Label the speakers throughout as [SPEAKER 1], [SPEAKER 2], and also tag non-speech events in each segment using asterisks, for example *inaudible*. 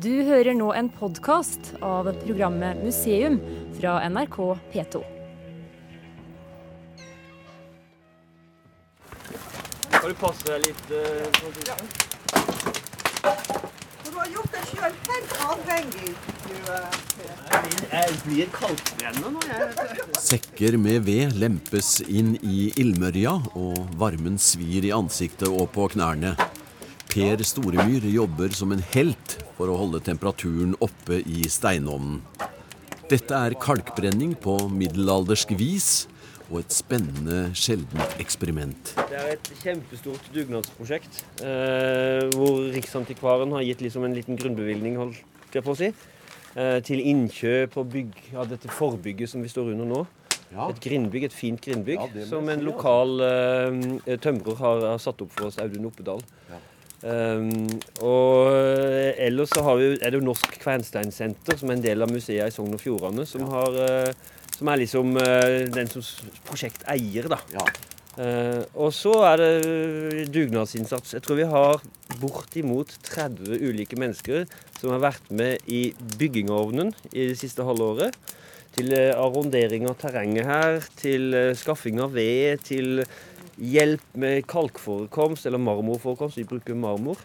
[SPEAKER 1] Du hører nå en podkast av programmet Museum fra NRK P2.
[SPEAKER 2] Kan du passe deg litt? Uh,
[SPEAKER 3] Du har gjort deg sjøl helt avhengig. Eh,
[SPEAKER 2] jeg blir kaldtbrennende nå, jeg.
[SPEAKER 4] Sekker med ved lempes inn i ildmørja, og varmen svir i ansiktet og på knærne. Per Storemyr jobber som en helt for å holde temperaturen oppe i steinovnen. Dette er kalkbrenning på middelaldersk vis og et spennende, sjeldent eksperiment.
[SPEAKER 2] Det er et kjempestort dugnadsprosjekt eh, hvor Riksantikvaren har gitt liksom en liten grunnbevilgning holdt jeg på å si, eh, til innkjøp og bygg av dette forbygget som vi står under nå. Ja. Et grindbygg, et fint grindbygg ja, som en lokal eh, tømrer har, har, satt opp for oss, Audun Oppedal. Um, og ellers så vi, er det jo Norsk Kvernsteinsenter, som er en del av museet i Sogn og Fjordane, som, har, uh, som er liksom uh, den som prosjekteier, da. Ja. Uh, og så er det dugnadsinnsats. Jeg tror vi har bortimot 30 ulike mennesker som har vært med i byggingovnen i det siste halvåret. Til arrondering av terrenget her, til skaffing av ved, til hjelp med kalkforekomst eller marmorforekomst. Vi bruker marmor.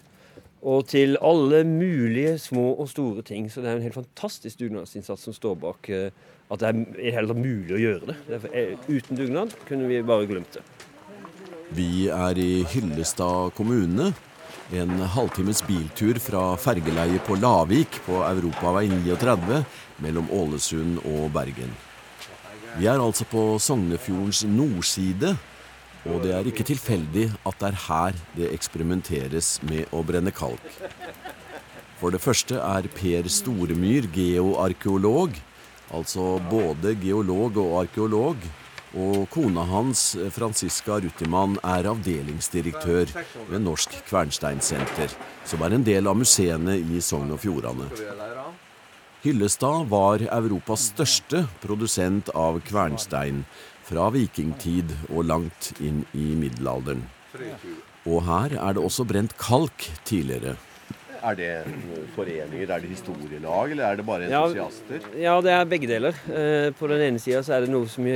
[SPEAKER 2] Og til alle mulige små og store ting. Så det er en helt fantastisk dugnadsinnsats som står bak eh, at det er heller mulig å gjøre det. Derfor, uten dugnad kunne vi bare glemt det.
[SPEAKER 4] Vi er i Hyllestad kommune. En halvtimes biltur fra fergeleiet på Lavik på Europavei 39 mellom Ålesund og Bergen. Vi er altså på Sognefjordens nordside, og det er ikke tilfeldig at det er her det eksperimenteres med å brenne kalk. For det første er Per Storemyr geoarkeolog, altså både geolog og arkeolog. Og kona hans, Franziska Ruttimann, er avdelingsdirektør ved Norsk Kvernsteinsenter, som er en del av museene i Sogn og Fjordane. Hyllestad var Europas største produsent av kvernstein, fra vikingtid og langt inn i middelalderen. Og her er det også brent kalk tidligere.
[SPEAKER 5] Er det foreninger, er det historielag, eller er det bare entusiaster?
[SPEAKER 2] Ja, ja det er begge deler. Eh, på den ene sida er det noe som,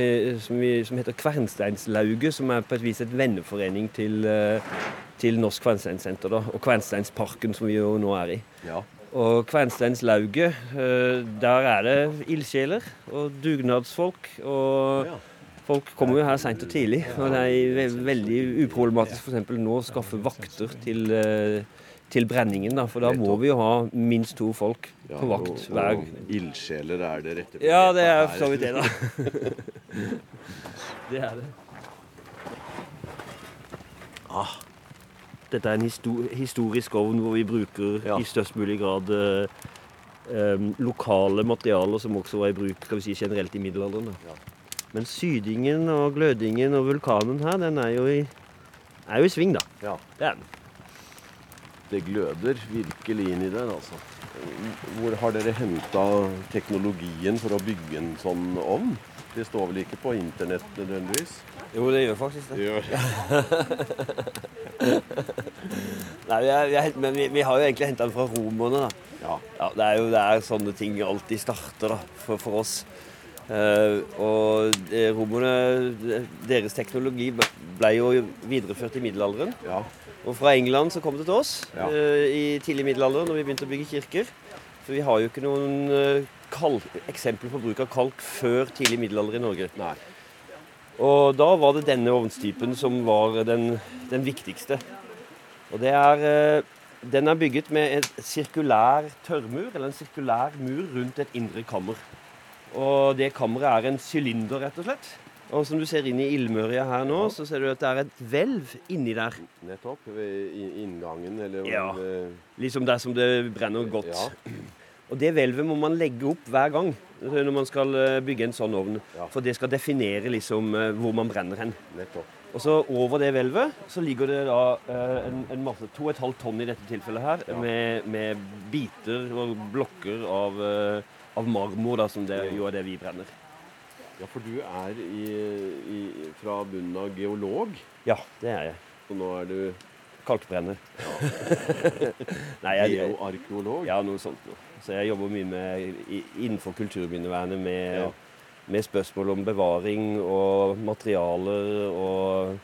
[SPEAKER 2] som, som, heter Kvernsteinslauget, som er på et vis et venneforening til, eh, til Norsk Kvernsteinsenter. Og Kvernsteinsparken, som vi jo nå er i. Ja. Og Kvernsteinslauget, eh, der er det ildsjeler og dugnadsfolk. og... Ja. Folk kommer jo her seint og tidlig, og det er veldig uproblematisk f.eks. nå å skaffe vakter til, til, brenningen. Da, for da må vi jo ha minst to folk på vakt hver.
[SPEAKER 5] Ildsjeler er det rette
[SPEAKER 2] Ja, det er for så vidt det, da. *laughs* det er det. Ah, dette er en historisk ovn hvor vi bruker ja. i størst mulig grad eh, lokale materialer som også var i bruk skal vi si, generelt i middelalderen. Ja. Men sydingen og glødingen og vulkanen her, den er jo i, er jo i sving, da. Ja. Det er den.
[SPEAKER 5] Det gløder virkelig inn i der, altså. Hvor har dere henta teknologien for å bygge en sånn ovn? Det står vel ikke på internett nødvendigvis?
[SPEAKER 2] Jo, det gjør faktisk det. det gjør. *laughs* Nei, vi er, vi er, men vi, vi, har jo egentlig henta den fra romerne. da. Ja. ja. det er jo det er sånne ting alltid starter da, for, for oss. Uh, og romerne, deres teknologi ble jo videreført i middelalderen. Ja. Og fra England så kom det til oss ja. i tidlig middelalder når vi begynte å bygge kirker. For vi har jo ikke noen eksempler på bruk av kalk før tidlig middelalder i Norge. Nei. Og da var det denne ovnstypen som var den, den viktigste. Og det er Den er bygget med en sirkulær tørrmur, eller en sirkulær mur rundt et indre kammer. Og det kammeret er en sylinder, rett og slett. Og som du ser inn i ildmørja her nå, så ser du at det er et hvelv inni der.
[SPEAKER 5] Nettopp. Ved inngangen, eller
[SPEAKER 2] Ja. Liksom der som det brenner godt. Ja. *clears throat* Og det hvelvet må man legge opp hver gang når man skal eh, bygge en sånn ovn. Ja. For det skal definere liksom eh, hvor man brenner hen. Nettopp. Og så over det hvelvet så ligger det da eh, en, en masse, 2,5 tonn i dette tilfellet her, ja. med, med, biter og blokker av av marmor, da, som det jo er det vi brenner.
[SPEAKER 5] Ja, for du er i, i, fra bunnen av geolog?
[SPEAKER 2] Ja, det er jeg.
[SPEAKER 5] Så nå er du
[SPEAKER 2] kalkbrenner. *laughs* Nei, jeg,
[SPEAKER 5] Geoarkeolog?
[SPEAKER 2] ja, noe sånt noe. Så jeg jobber mye med, innenfor kulturminnevernet med,
[SPEAKER 5] Ja.
[SPEAKER 2] med spørsmål om bevaring og materialer og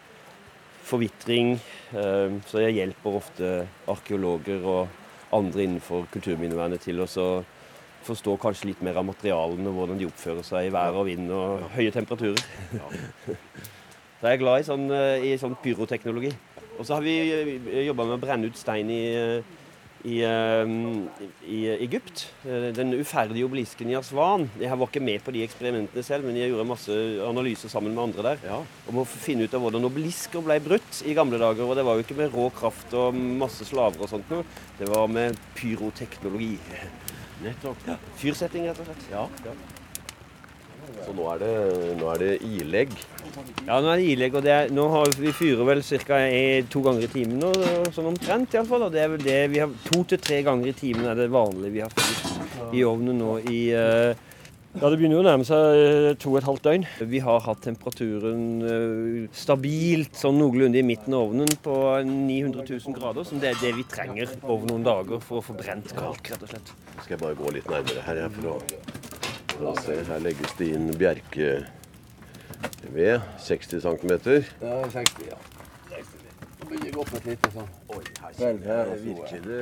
[SPEAKER 2] forvitring. Eh, Så jeg hjelper ofte arkeologer og andre innenfor kulturminnevernet til å forstå kanskje litt mer av materialene og hvordan de oppfører seg i vær og vind og høye temperaturer. Så jeg er glad i sånn, eh, i sånn pyroteknologi. Og så har vi jobba med å brenne ut stein i, eh, i, eh, i Egypt. Eh, Den uferdige obelisken i Aswan. Jeg var ikke med på de eksperimentene selv, men jeg gjorde masse analyser sammen med andre der.
[SPEAKER 5] Ja.
[SPEAKER 2] Om å finne ut av hvordan obelisker ble brutt i gamle dager. Og det var jo ikke med rå kraft og masse slaver og sånt noe. Det var med pyroteknologi.
[SPEAKER 5] Nettopp.
[SPEAKER 2] Fyrsetting, rett og slett.
[SPEAKER 5] Ja. Så nå er det, nå er det ilegg.
[SPEAKER 2] Ja, nå er det ilegg, og det er, nå har vi fyrer vel ca. to ganger i timen nå, sånn omtrent iallfall. Og det er vel det vi har to til tre ganger i timen er det vanlige vi har fyrt i ovnen nå i eh, ja, Det begynner jo å nærme seg eh, to og et halvt døgn. Vi har hatt temperaturen eh, stabilt sånn noenlunde i midten av ovnen på 900 000 grader, som det er det vi trenger over noen dager for å få brent kalk, rett og slett.
[SPEAKER 5] Skal jeg bare gå litt nærmere her jeg, for, å, for å se. Her legges det inn bjerkeved. 60 cm.
[SPEAKER 6] Ja, 60, ja. 60. Så begynner jeg opp et lite sånn.
[SPEAKER 5] Oi, her
[SPEAKER 6] kjenner jeg
[SPEAKER 5] det
[SPEAKER 6] også,
[SPEAKER 5] virkelig det,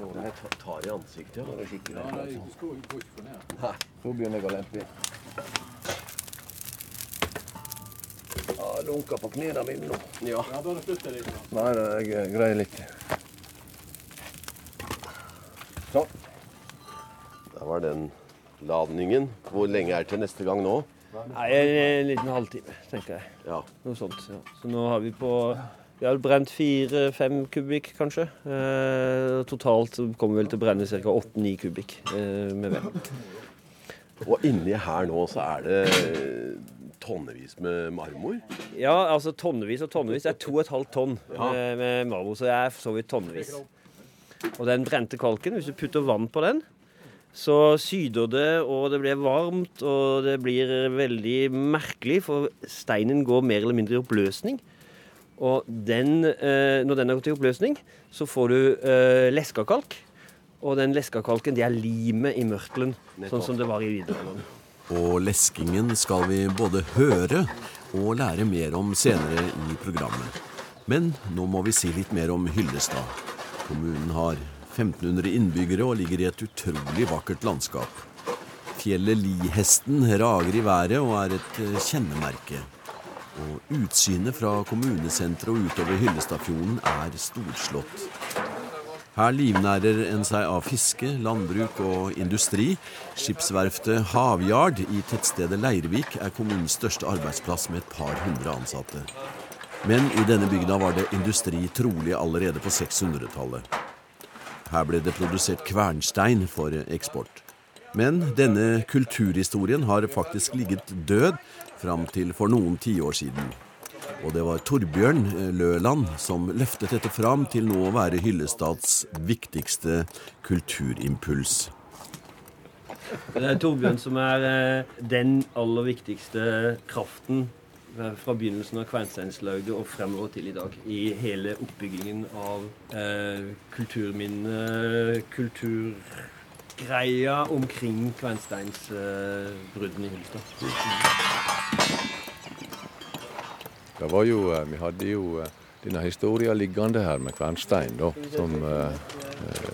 [SPEAKER 5] noen jeg tar i ansiktet. Ja.
[SPEAKER 6] Det er det skikkelig. Ja, Så begynner jeg å lempe inn. Ja, lunka på knærne mine nå.
[SPEAKER 5] Ja.
[SPEAKER 6] Nei, det er greier litt. Sånn.
[SPEAKER 5] Der var den ladningen. Hvor lenge er det til neste gang nå?
[SPEAKER 2] Nei, en liten halvtime, tenker jeg.
[SPEAKER 5] Ja.
[SPEAKER 2] Noe sånt. Ja. Så nå har vi på Vi har brent fire-fem kubikk, kanskje. Eh, totalt kommer vi vel til å brenne ca. åtte-ni kubikk eh, med ved.
[SPEAKER 5] Og inni her nå så er det tonnevis med marmor.
[SPEAKER 2] Ja, altså tonnevis og tonnevis. Det er to og et halvt tonn eh, med marmor, så det er for så vidt tonnevis. Og den brente kalken, hvis du putter vann på den, så syder det, og det blir varmt, og det blir veldig merkelig, for steinen går mer eller mindre i oppløsning. Og den, eh, når den har gått i oppløsning, så får du eh, leskakalk. Og den leskakalken, det er limet i mørtelen, sånn som det var i videregående.
[SPEAKER 4] Og leskingen skal vi både høre og lære mer om senere i programmet. Men nå må vi si litt mer om Hyllestad. Kommunen har 1500 innbyggere og ligger i et utrolig vakkert landskap. Fjellet Lihesten rager i været og er et eh, kjennemerke. Og utsynet fra kommunesenteret og utover Hyllestadfjorden er storslått. Her livnærer en seg av fiske, landbruk og industri. Skipsverftet Havyard i tettstedet Leirvik er kommunens største arbeidsplass med et par hundre ansatte. Men i denne bygda var det industri trolig allerede på 600-tallet. Her ble det produsert kvernstein for eksport. Men denne kulturhistorien har faktisk ligget død fram til for noen tiår siden. Og det var Torbjørn eh, Løland som løftet dette fram til nå å være Hyllestads viktigste kulturimpuls.
[SPEAKER 2] Det er Torbjørn som er eh, den aller viktigste kraften eh, fra begynnelsen av Kvernsteinslauget og fremover til i dag. I hele oppbyggingen av eh, kulturminne, kulturgreia omkring kvernsteinsbruddene i Hyllestad.
[SPEAKER 6] Det var jo, eh, vi hadde jo eh, denne historien liggende her med kvernstein, da, som eh,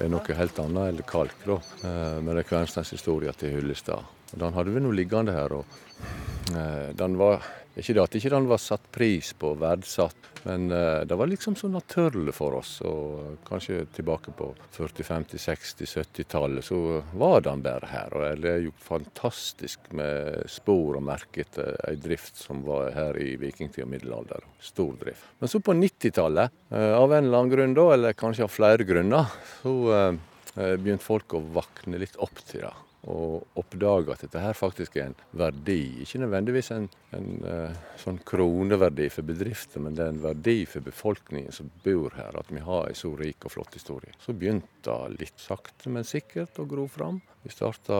[SPEAKER 6] er noe helt annet enn kalk. da. Eh, Men det er kvernsteinshistoria til Hyllestad. Og Den hadde vi nå liggende her. og eh, den var, Ikke det at ikke den var satt pris på, verdsatt, men eh, det var liksom så naturlig for oss. Og kanskje tilbake på 40-, 50-, 60-, 70-tallet så var den bare her. Og det er jo fantastisk med spor og merke etter ei drift som var her i vikingtid og middelalder. Stor drift. Men så på 90-tallet, eh, av en eller annen grunn da, eller kanskje av flere grunner, så eh, eh, begynte folk å våkne litt opp til det. Og oppdage at dette her faktisk er en verdi. Ikke nødvendigvis en, en uh, sånn kroneverdi for bedrifter, men det er en verdi for befolkningen som bor her, at vi har en så rik og flott historie. Så begynte det litt sakte, men sikkert å gro fram. Vi starta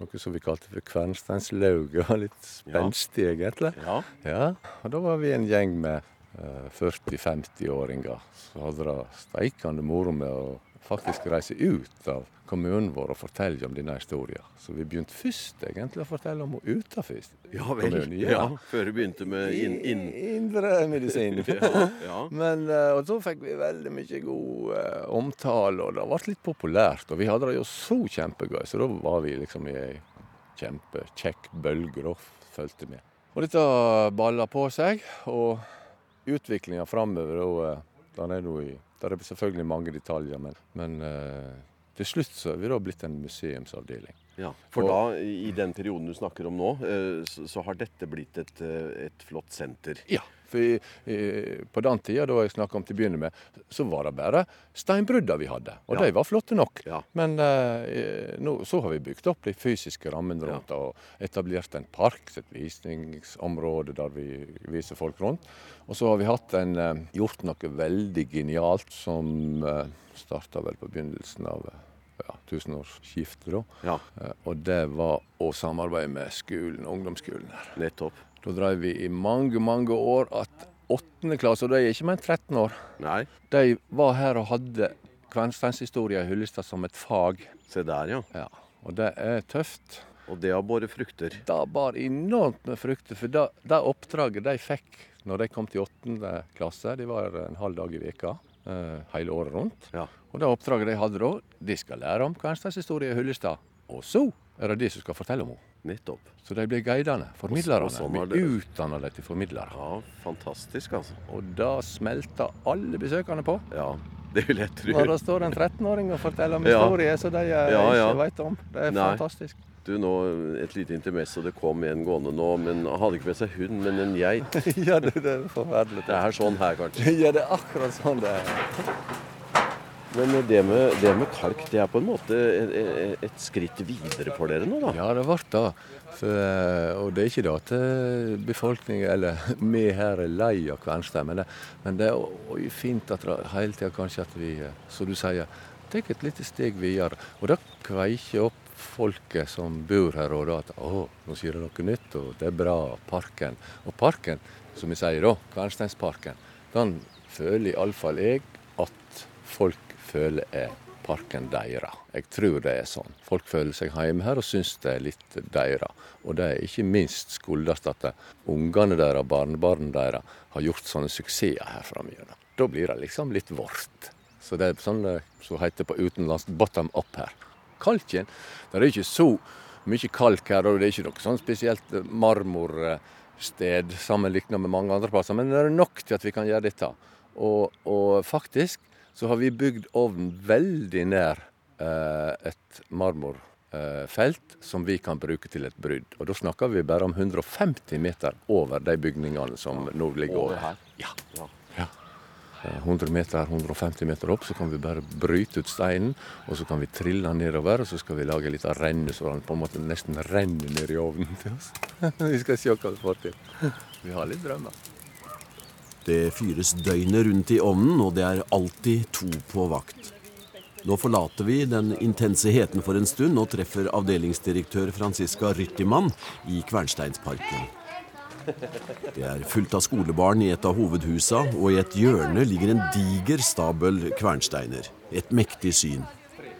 [SPEAKER 6] noe som vi kalte for Kvernsteinslauget. Litt spenstig, egentlig.
[SPEAKER 5] Ja.
[SPEAKER 6] Ja, og da var vi en gjeng med uh, 40-50-åringer som hadde det steikende moro med å faktisk reise ut av kommunen vår og fortelle om denne historien. Så vi begynte først egentlig å fortelle om henne utenfor
[SPEAKER 5] Ja
[SPEAKER 6] kommunen.
[SPEAKER 5] Ja, Før du begynte med inn... inn.
[SPEAKER 6] Indremedisin. *laughs* *laughs*
[SPEAKER 5] Ja, ja.
[SPEAKER 6] Men, eh, og så fikk vi veldig mye god uh, omtale, og det ble litt populært. Og vi hadde det jo så kjempegøy, så da var vi liksom i ei kjempekjekk bølge og fulgte med. Og dette balla på seg, og utviklinga framover da, eh, den er nå i Der er selvfølgelig mange detaljer, men, men eh, til slutt så er vi da blitt en museumsavdeling.
[SPEAKER 5] Ja, For
[SPEAKER 6] Og-
[SPEAKER 5] da, i i den perioden du snakker om nå, eh, så, så har dette blitt et, eh, et flott senter.
[SPEAKER 6] Ja, for i, i, på den tida da jeg snakka om til å begynne med, så var det bare steinbrudda vi hadde. Og
[SPEAKER 5] Ja.
[SPEAKER 6] de var flotte nok.
[SPEAKER 5] Ja.
[SPEAKER 6] Men eh, nå, så har vi bygd opp de fysiske rammene rundt det, og etablert en park, et visningsområde der vi viser folk rundt. Og så har vi hatt en, eh, gjort noe veldig genialt som eh, starta vel på begynnelsen av eh, ja, tusenårsskiftet. da.
[SPEAKER 5] Ja,
[SPEAKER 6] Eh, Og det var å samarbeide med skolen, ungdomsskolen her.
[SPEAKER 5] nettopp.
[SPEAKER 6] Da drev vi i mange, mange år at åttende klasse, og de er ikke mer enn 13 år,
[SPEAKER 5] Nei,
[SPEAKER 6] de var her og hadde kvensteinshistorie i Hyllestad som et fag.
[SPEAKER 5] se der, ja.
[SPEAKER 6] Ja, Og det er tøft.
[SPEAKER 5] Og det har båret frukter.
[SPEAKER 6] Det bar enormt med frukter, for det, det oppdraget de fikk når de kom til åttende klasse, de var en halv dag i veka eh, hele året rundt.
[SPEAKER 5] Ja.
[SPEAKER 6] Og det oppdraget de hadde da, de skal lære om kvensteinshistorie i Hyllestad. Og så er det de som skal fortelle om henne.
[SPEAKER 5] Nettopp.
[SPEAKER 6] Så de blir guidene, formidlerne.
[SPEAKER 5] Og sånn det...
[SPEAKER 6] Vi utdanner dem til formidlere.
[SPEAKER 5] Ja, fantastisk, altså.
[SPEAKER 6] Og da smelter alle besøkende på.
[SPEAKER 5] Ja, det vil jeg tro.
[SPEAKER 6] Når det står en 13-åring og forteller om
[SPEAKER 5] Ja.
[SPEAKER 6] historie som de eh,
[SPEAKER 5] Ja, ja.
[SPEAKER 6] ikke vet om. Det er
[SPEAKER 5] Nei.
[SPEAKER 6] fantastisk.
[SPEAKER 5] Du, nå et lite intermesso. Det kom en gående nå, men han hadde ikke med seg hund, men en geit. *laughs*
[SPEAKER 6] ja, det, det er forferdelig.
[SPEAKER 5] Det er sånn her, kanskje.
[SPEAKER 6] Ja, det er akkurat sånn det er.
[SPEAKER 5] Men det med, det med kalk, det er på en måte et, et- skritt videre for dere nå, da?
[SPEAKER 6] Ja, det ble det. For, eh, og det er ikke det at eh, befolkningen, eller *laughs* vi her, er lei av Kvernstein, men det, men det er fint at det hele tida kanskje at vi, eh, som du sier, tar et lite steg videre. Og det kveiker opp folket som bor her, og da at å, nå sier det noe nytt, og det er bra, parken. Og parken, som vi sier da, Kvernsteinsparken, den føler iallfall jeg at folk føler er parken deres. Jeg tror det er sånn. Folk føler seg hjemme her og syns det er litt deres. Og det er ikke minst skyldes at ungene deres, barnebarna deres, har gjort sånne suksesser her framme. Da blir det liksom litt vårt. Så det er sånn det som heter på utenlandsk 'bottom up' her. Kalken Det er ikke så mye kalk her, og det er ikke noe sånn spesielt marmorsted sammenlignet med mange andre plasser, men det er nok til at vi kan gjøre dette. Og, og faktisk så har vi bygd ovnen veldig nær eh, et marmorfelt som vi kan bruke til et brudd. Og da snakker vi bare om 150 meter over de bygningene som nå ligger Over
[SPEAKER 5] her?
[SPEAKER 6] Ja.
[SPEAKER 5] Ja.
[SPEAKER 6] ja. Eh, 100 meter, 150 meter opp, så kan vi bare bryte ut steinen, og så kan vi trille den nedover, og så skal vi lage en liten renne så den på en måte nesten renner ned i ovnen til oss. *laughs* vi skal se hva vi får til. Vi har litt drømmer.
[SPEAKER 4] Det fyres døgnet rundt i ovnen, og det er alltid to på vakt. Nå forlater vi den intense heten for en stund og treffer avdelingsdirektør Franziska Ryttimann i Kvernsteinsparken. Det er fullt av skolebarn i et av hovedhusa, og i et hjørne ligger en diger stabel kvernsteiner. Et mektig syn.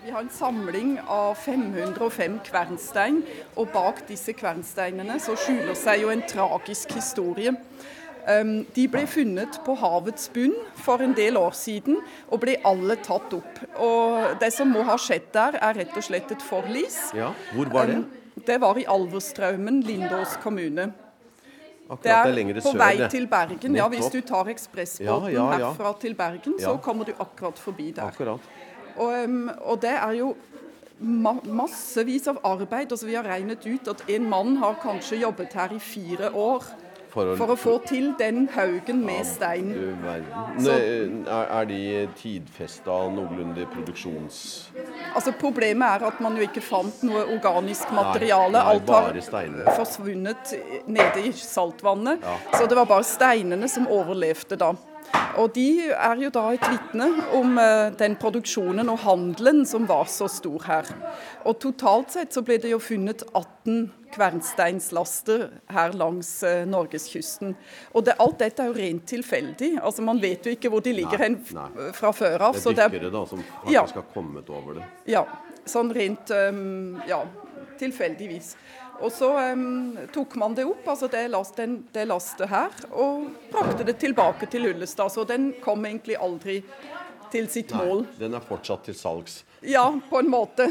[SPEAKER 7] Vi har en samling av 505 kvernstein, og bak disse kvernsteinene så skjuler seg jo en tragisk historie. De ble funnet på havets bunn for en del år siden, og ble alle tatt opp. Og Det som må ha skjedd der, er rett og slett et forlis.
[SPEAKER 5] Ja, Hvor var det?
[SPEAKER 7] Det var i Alverstraumen, Lindås kommune. Det er
[SPEAKER 5] det lenger
[SPEAKER 7] på
[SPEAKER 5] sør,
[SPEAKER 7] vei til Bergen. Ja, Hvis du tar ekspressbåten
[SPEAKER 5] Ja, ja,
[SPEAKER 7] herfra til Bergen, så kommer du akkurat forbi der.
[SPEAKER 5] Akkurat.
[SPEAKER 7] Og, og det er jo ma massevis av arbeid. Altså, vi har regnet ut at en mann har kanskje jobbet her i fire år
[SPEAKER 5] For å,
[SPEAKER 7] for å få til den haugen med stein. Så-
[SPEAKER 5] Er, er de tidfesta noenlunde produksjons...
[SPEAKER 7] Altså, problemet er at man jo ikke fant noe organisk materiale.
[SPEAKER 5] nei,
[SPEAKER 7] Alt har forsvunnet nede i saltvannet. Så det var bare steinene som overlevde da. Og de er jo da et vitne om eh, den produksjonen og handelen som var så stor her. Og totalt sett så ble det jo funnet 18 kvernsteinslaster her langs eh, norgeskysten. Og det, alt dette er jo rent tilfeldig. Altså Man vet jo ikke hvor de ligger
[SPEAKER 5] Nei,
[SPEAKER 7] hen fra før av.
[SPEAKER 5] Det er
[SPEAKER 7] det er-
[SPEAKER 5] dykkere da, som
[SPEAKER 7] Ja.
[SPEAKER 5] faktisk har kommet over det.
[SPEAKER 7] Ja, sånn rent um, ja, tilfeldigvis. Og så um, tok man det opp, altså det, last, den, det lastet her, og brakte det tilbake til Ullestad. Så den kom egentlig aldri til sitt mål.
[SPEAKER 5] Den er fortsatt til salgs.
[SPEAKER 7] Ja, på en måte.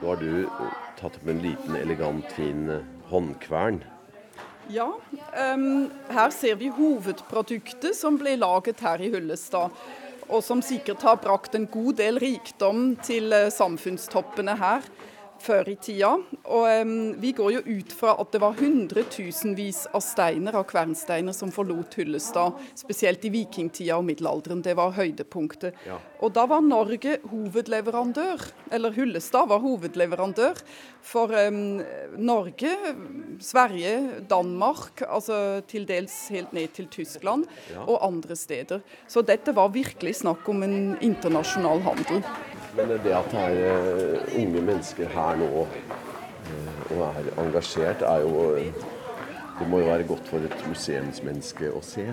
[SPEAKER 5] Nå har du eh, tatt opp en liten, elegant, fin eh, håndkvern.
[SPEAKER 7] Ja, um, her ser vi hovedproduktet som ble laget her i Hullestad. Og som sikkert har brakt en god del rikdom til eh, samfunnstoppene her før i tida. Og um, vi går jo ut fra at det var hundretusenvis av steiner av kvernsteiner som forlot Hullestad, spesielt i vikingtida og middelalderen. Det var høydepunktet.
[SPEAKER 5] Ja.
[SPEAKER 7] Og da var Norge hovedleverandør, eller Hullestad var hovedleverandør for um, Norge, Sverige, Danmark, altså til dels helt ned til Tyskland og andre steder. Så dette var virkelig snakk om en internasjonal handel.
[SPEAKER 5] Men det at det er eh, unge mennesker her nå eh, og er engasjert, er jo Det må jo være godt for et museumsmenneske å se.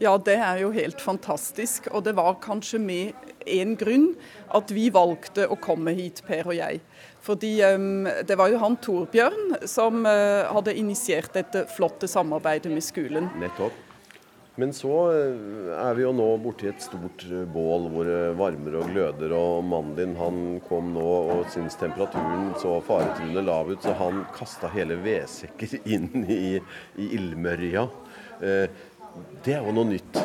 [SPEAKER 7] Ja, det er jo helt fantastisk. Og det var kanskje med én grunn at vi valgte å komme hit, Per og jeg. Fordi um, det var jo han Torbjørn som uh, hadde initiert dette flotte samarbeidet med skolen.
[SPEAKER 5] Nettopp. Men så eh, er vi jo nå borti et stort eh, bål hvor det varmer og gløder, og mannen din han kom nå og syntes temperaturen så faretruende lav ut, så han kasta hele vedsekker *laughs* inn i, i ildmørja. Eh, det er jo noe nytt.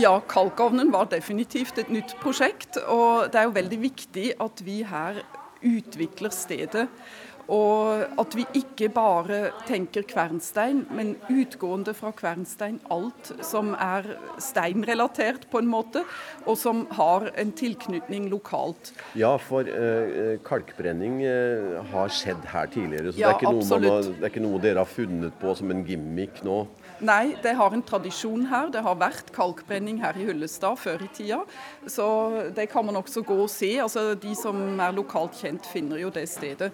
[SPEAKER 7] Ja, kalkovnen var definitivt et nytt prosjekt. Og det er jo veldig viktig at vi her utvikler stedet. Og at vi ikke bare tenker kvernstein, men utgående fra kvernstein alt som er steinrelatert på en måte, og som har en tilknytning lokalt.
[SPEAKER 5] Ja, for eh, kalkbrenning eh, har skjedd her tidligere, så
[SPEAKER 7] Ja,
[SPEAKER 5] det, er noe det er ikke noe dere har funnet på som en gimmick nå.
[SPEAKER 7] Nei, det har en tradisjon her. Det har vært kalkbrenning her i Hullestad før i tida. Så det kan man også gå og se. Altså, de som er lokalt kjent, finner jo det stedet.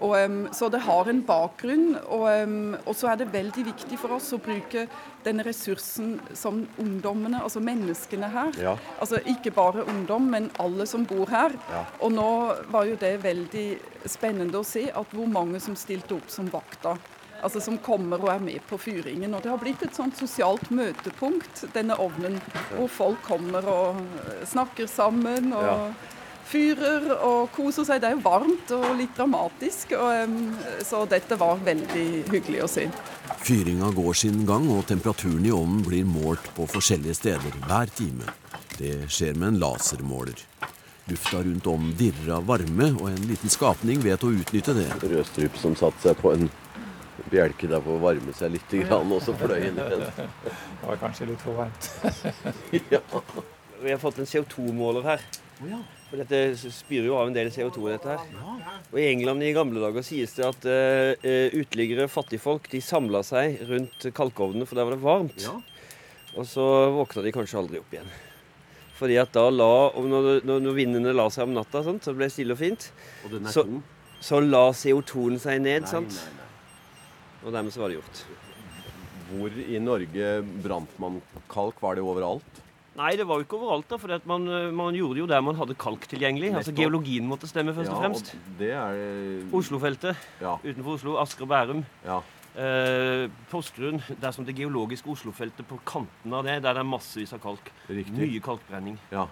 [SPEAKER 7] Og, um, så det har en bakgrunn. Og, um, og så er det veldig viktig for oss å bruke den ressursen som ungdommene, altså menneskene her.
[SPEAKER 5] Ja.
[SPEAKER 7] Altså ikke bare ungdom, men alle som bor her.
[SPEAKER 5] Ja.
[SPEAKER 7] Og nå var jo det veldig spennende å se at hvor mange som stilte opp som vakter. Altså Som kommer og er med på fyringen. Og Det har blitt et sånt sosialt møtepunkt, denne ovnen. Hvor folk kommer og eh, snakker sammen og
[SPEAKER 5] Ja.
[SPEAKER 7] fyrer og koser seg. Det er jo varmt og litt dramatisk. Og, så dette var veldig hyggelig å se.
[SPEAKER 4] Fyringa går sin gang, og temperaturen i ovnen blir målt på forskjellige steder hver time. Det skjer med en lasermåler. Lufta rundt om dirrer av varme, og en liten skapning vet å utnytte det.
[SPEAKER 5] Rødstrup som satte seg på en bjelke der for å varme seg litt, grann, og så fløy inn igjen.
[SPEAKER 8] Det var kanskje litt for varmt. *laughs*
[SPEAKER 2] Vi har fått en CO2-måler her. For dette spyr jo av en del CO2 dette her. Og I England i gamle dager sies det at uh, uteliggere, fattigfolk, de samla seg rundt kalkovnene, for der var det varmt. Og så våkna de kanskje aldri opp igjen. Fordi at da la, og når, når, når vindene la seg om natta, sånt, så ble det stille og fint,
[SPEAKER 5] Og
[SPEAKER 2] Så- så la CO2-en seg ned.
[SPEAKER 5] Nei,
[SPEAKER 2] sant?
[SPEAKER 5] nei, nei.
[SPEAKER 2] Og dermed så var det gjort.
[SPEAKER 5] Hvor i Norge brant man kalk? Var det overalt?
[SPEAKER 2] Nei, det var jo ikke overalt, da, for man, eh, man gjorde jo der man hadde kalk tilgjengelig. Altså Geologien måtte stemme, først og fremst.
[SPEAKER 5] det er
[SPEAKER 2] Oslofeltet
[SPEAKER 5] Ja.
[SPEAKER 2] utenfor Oslo, Asker og Bærum.
[SPEAKER 5] ja.
[SPEAKER 2] Eh, der som det geologiske Oslofeltet på kanten av det, der det er massevis av kalk.
[SPEAKER 5] Riktig.
[SPEAKER 2] Mye kalkbrenning.
[SPEAKER 5] Ja.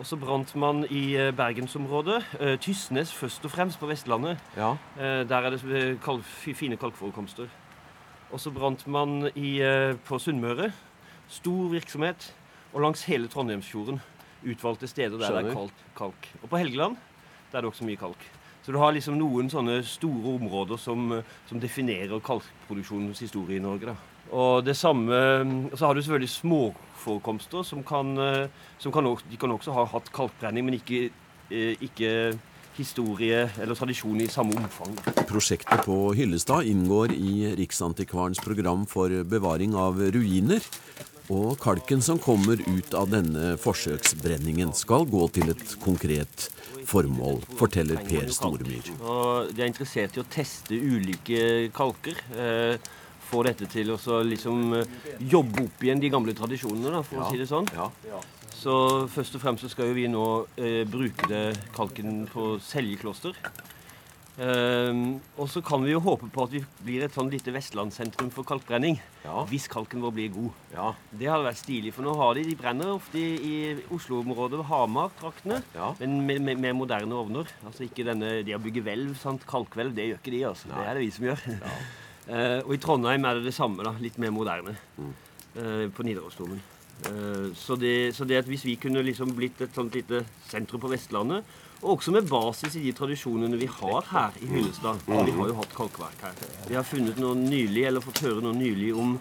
[SPEAKER 2] Og så brant man i eh, bergensområdet. Eh, Tysnes først og fremst på Vestlandet.
[SPEAKER 5] ja.
[SPEAKER 2] Eh, der er det kalk, fine kalkforekomster. Og så brant man i, på Sunnmøre. Stor virksomhet. Og langs hele Trondheimsfjorden. Utvalgte steder der det er kalk, kalk. Og på Helgeland der er det også mye kalk. Så du har liksom noen sånne store områder som, som definerer kalkproduksjonens historie i Norge. da. Og det samme, Så har du selvfølgelig småforekomster som kan, eh, som kan også, De kan også ha hatt kalkbrenning, men ikke, eh, ikke historie eller tradisjon i samme omfang.
[SPEAKER 4] Prosjektet på Hyllestad inngår i Riksantikvarens program for bevaring av ruiner. Og kalken som kommer ut av denne forsøksbrenningen, skal gå til et konkret formål, forteller Per Stormyr.
[SPEAKER 2] Og de er interessert i å teste ulike kalker. Få dette til å liksom eh, jobbe opp igjen de gamle tradisjonene, da, for å si det sånn. Så først og fremst så skal jo vi nå eh, bruke det kalken på Selje kloster. Ehm, og så kan vi jo håpe på at vi blir et sånn lite vestlandssentrum for kalkbrenning. Hvis kalken vår blir god. Det hadde vært stilig, for nå har de De brenner ofte i, i Oslo-området, Hamar-traktene, men med, med, med moderne ovner. Altså ikke denne Det å bygge hvelv, sant? kalkhvelv, det gjør ikke de, altså. Det er det vi som gjør. *laughs* Eh, og i Trondheim er det det samme, da. Litt mer moderne. eh, på Nidarosdomen. Eh, så, det, så det at hvis vi kunne liksom blitt et sånt lite sentrum på Vestlandet, og også med basis i de tradisjonene vi har her i Hyllestad Vi har jo hatt kalkverk her. Vi har funnet noe nylig, eller fått høre noe nylig om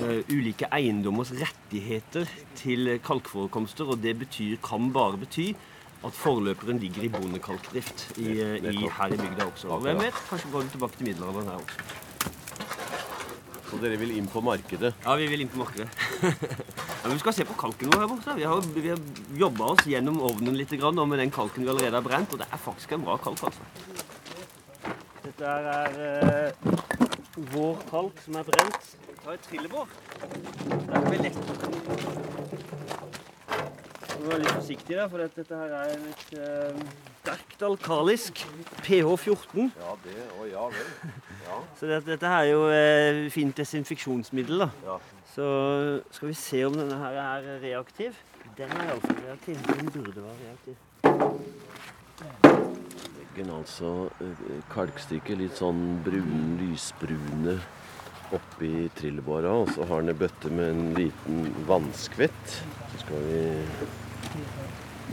[SPEAKER 2] eh, ulike eiendommers rettigheter til kalkforekomster, og det betyr, kan bare bety at forløperen ligger i bondekalkdrift i, eh, i, her i bygda også. Og hvem vet, kanskje går vi tilbake til middelalderen her også.
[SPEAKER 5] Så dere vil inn på markedet?
[SPEAKER 2] Ja, vi vil inn på markedet. *laughs* ja, vi skal se på kalken vår her borte. Vi har, vi har jobba oss gjennom ovnen litt grann, og med den kalken vi allerede har brent, og det er faktisk en bra kalk. altså. Dette her er eh, vår kalk som er brent. Ta et trillebår. Det blir lett. Du må være litt forsiktig, der, for dette her er litt eh, sterkt alkalisk. pH-14.
[SPEAKER 5] Ja, det å, ja vel. Ja.
[SPEAKER 2] Så det, dette her er jo eh, fint desinfeksjonsmiddel. da.
[SPEAKER 5] Ja.
[SPEAKER 2] Så skal vi se om denne her er reaktiv. Den er iallfall reaktiv. Den burde være reaktiv.
[SPEAKER 5] Legger altså eh, kalkstykket litt sånn brun, lysbrune oppi trillebåra, og så har han ei bøtte med en liten vannskvett. Så skal vi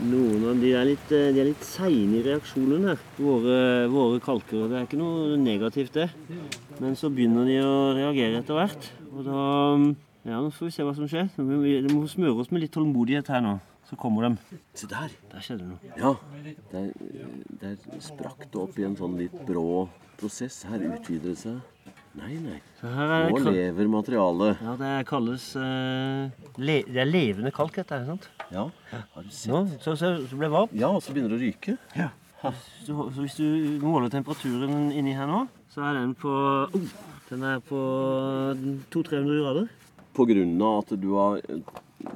[SPEAKER 2] Noen av de er litt, eh, de er litt seine i reaksjonen her, våre, våre kalker. Det er ikke noe negativt, det. Men så begynner de å reagere etter hvert. Og da Ja, nå får vi se hva som skjer. Vi må smøre oss med litt tålmodighet her nå. Så kommer de.
[SPEAKER 5] Se der!
[SPEAKER 2] Der skjedde det noe.
[SPEAKER 5] Ja, der, der sprakk det opp i en sånn litt brå prosess. Her utvider det seg. Nei, nei. Nå lever materialet.
[SPEAKER 2] Ja, det kalles uh, le, Det er levende kalk, dette her. sant?
[SPEAKER 5] Ja, har du sett?
[SPEAKER 2] Nå, så, så, så ble det varmt.
[SPEAKER 5] Ja, og så begynner det å ryke.
[SPEAKER 2] Så, så hvis du måler temperaturen inni her nå, så er den på oh, Den er på 200-300 grader.
[SPEAKER 5] På grunn av at du har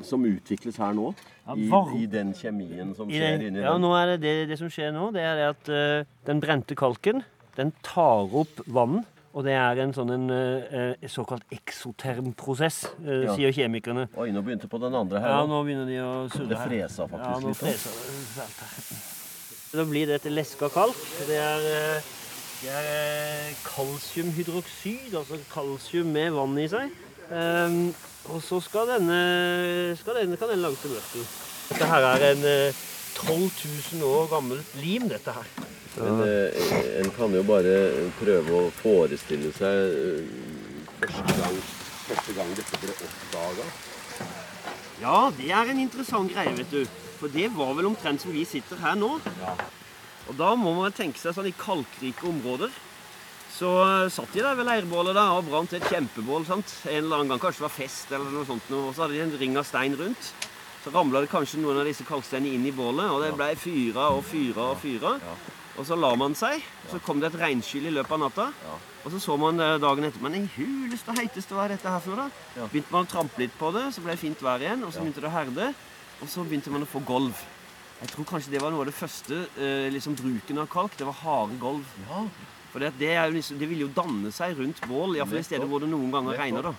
[SPEAKER 5] Som utvikles her nå.
[SPEAKER 2] Ja,
[SPEAKER 5] I. I den kjemien som
[SPEAKER 2] I
[SPEAKER 5] skjer
[SPEAKER 2] den,
[SPEAKER 5] inni
[SPEAKER 2] ja,
[SPEAKER 5] den.
[SPEAKER 2] er det, det det som skjer nå, det er at uh, den brente kalken den tar opp vann. Og det er en sånn en, eh, såkalt eksotermprosess, eh,
[SPEAKER 5] Ja.
[SPEAKER 2] sier kjemikerne.
[SPEAKER 5] Oi, nå begynte på den andre her.
[SPEAKER 2] Ja,
[SPEAKER 5] nå.
[SPEAKER 2] begynner de å surre
[SPEAKER 5] Det
[SPEAKER 2] her.
[SPEAKER 5] fresa faktisk
[SPEAKER 2] ja, nå
[SPEAKER 5] litt,
[SPEAKER 2] det fælt her. Da blir det til leska kalk. Det er, eh, det er eh, kalsiumhydroksid, altså kalsium med vann i seg. Ehm, og så skal denne, skal denne kan den lages til mørtel. Dette her er en eh, 12 000 år gammelt lim, dette her.
[SPEAKER 5] Men eh, en kan jo bare prøve å forestille seg eh, første gang, første gang dette ble oppdaga.
[SPEAKER 2] Ja, det er en interessant greie, vet du. For det var vel omtrent som vi sitter her nå. Og da må man tenke seg sånn i kalkrike områder. Så eh, satt de der ved leirbålet da, og brant et kjempebål. sant? En eller annen gang, kanskje det var fest eller noe sånt. Og så hadde de en ring av stein rundt. Så ramla det kanskje noen av disse kalksteinene inn i bålet, og det ble fyra og fyra og fyra. Og så la man seg. Så kom det et regnskyll i løpet av natta. Og så så man eh, dagen etter Men i huleste heiteste, hva er dette her for, da? Begynte man å trampe litt på det, så ble det fint vær igjen, og så begynte det å herde. Og så begynte man å få gulv. Jeg tror kanskje det var noe av det første eh, liksom bruken av kalk. Det var harde gulv. For det, det, liksom, det vil jo danne seg rundt bål, iallfall i steder hvor det noen ganger regner. da.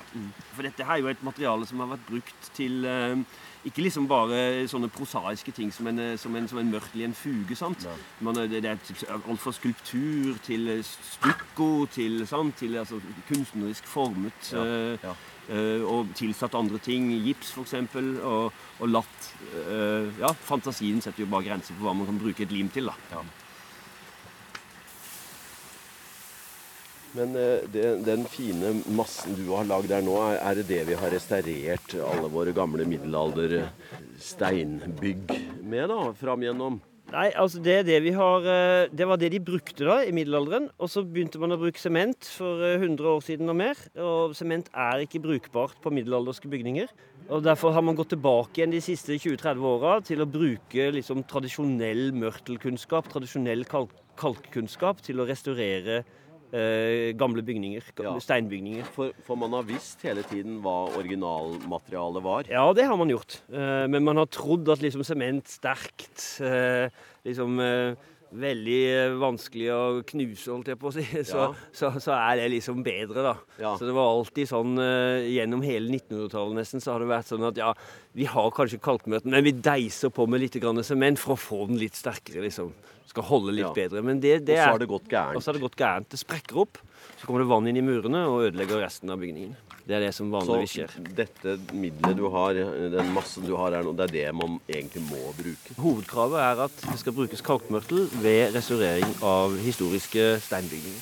[SPEAKER 2] For dette her er jo et materiale som har vært brukt til eh, ikke liksom bare sånne prosaiske ting som en, eh, som en, som en mørtel i en fuge. sant? Man, eh, det, det er alt fra skulptur til eh, stukko til, sant? til altså, kunstnerisk formet. Ja. Ja. Uh, og tilsatt andre ting, gips f.eks., og, og latt Uh, Ja, fantasien setter jo bare grenser for hva man kan bruke et lim til. da.
[SPEAKER 5] Men eh, det, den fine massen du har lagd der nå, er, det det vi har restaurert alle våre gamle middelaldersteinbygg med, da? Fram gjennom?
[SPEAKER 2] Nei, altså det, det, har, eh, det var det de brukte da i middelalderen. Og så begynte man å bruke sement for 100 år siden og mer. Og sement er ikke brukbart på middelalderske bygninger. Og Derfor har man gått tilbake igjen de siste 20-30 åra til å bruke liksom tradisjonell mørtelkunnskap, tradisjonell kalk kalkkunnskap, til å restaurere eh, gamle bygninger,
[SPEAKER 5] Ja.
[SPEAKER 2] steinbygninger.
[SPEAKER 5] For, for man har visst hele tiden hva originalmaterialet var.
[SPEAKER 2] Ja, det har man gjort. Eh, men man har trodd at liksom sement sterkt eh, liksom eh, Veldig vanskelig å knuse, holdt jeg på å si. *laughs* Så,
[SPEAKER 5] Ja.
[SPEAKER 2] så, så er det liksom bedre, da.
[SPEAKER 5] Ja.
[SPEAKER 2] Så det var alltid sånn eh, gjennom hele 1900-tallet nesten, så har det vært sånn at ja, vi har kanskje kalkmøten, men vi deiser på med litt sement for å få den litt sterkere, liksom. Skal holde litt
[SPEAKER 5] Ja.
[SPEAKER 2] bedre. Men det, det
[SPEAKER 5] Og så
[SPEAKER 2] er
[SPEAKER 5] har det gått
[SPEAKER 2] og så har det gått gærent. Det sprekker opp. Så kommer det vann inn i murene og ødelegger resten av bygningen. Det er det som vanligvis
[SPEAKER 5] Så dette middelet du har, den massen du har her nå, det er det man egentlig må bruke.
[SPEAKER 2] Hovedkravet er at det skal brukes kalkmørtel ved restaurering av historiske steinbygninger.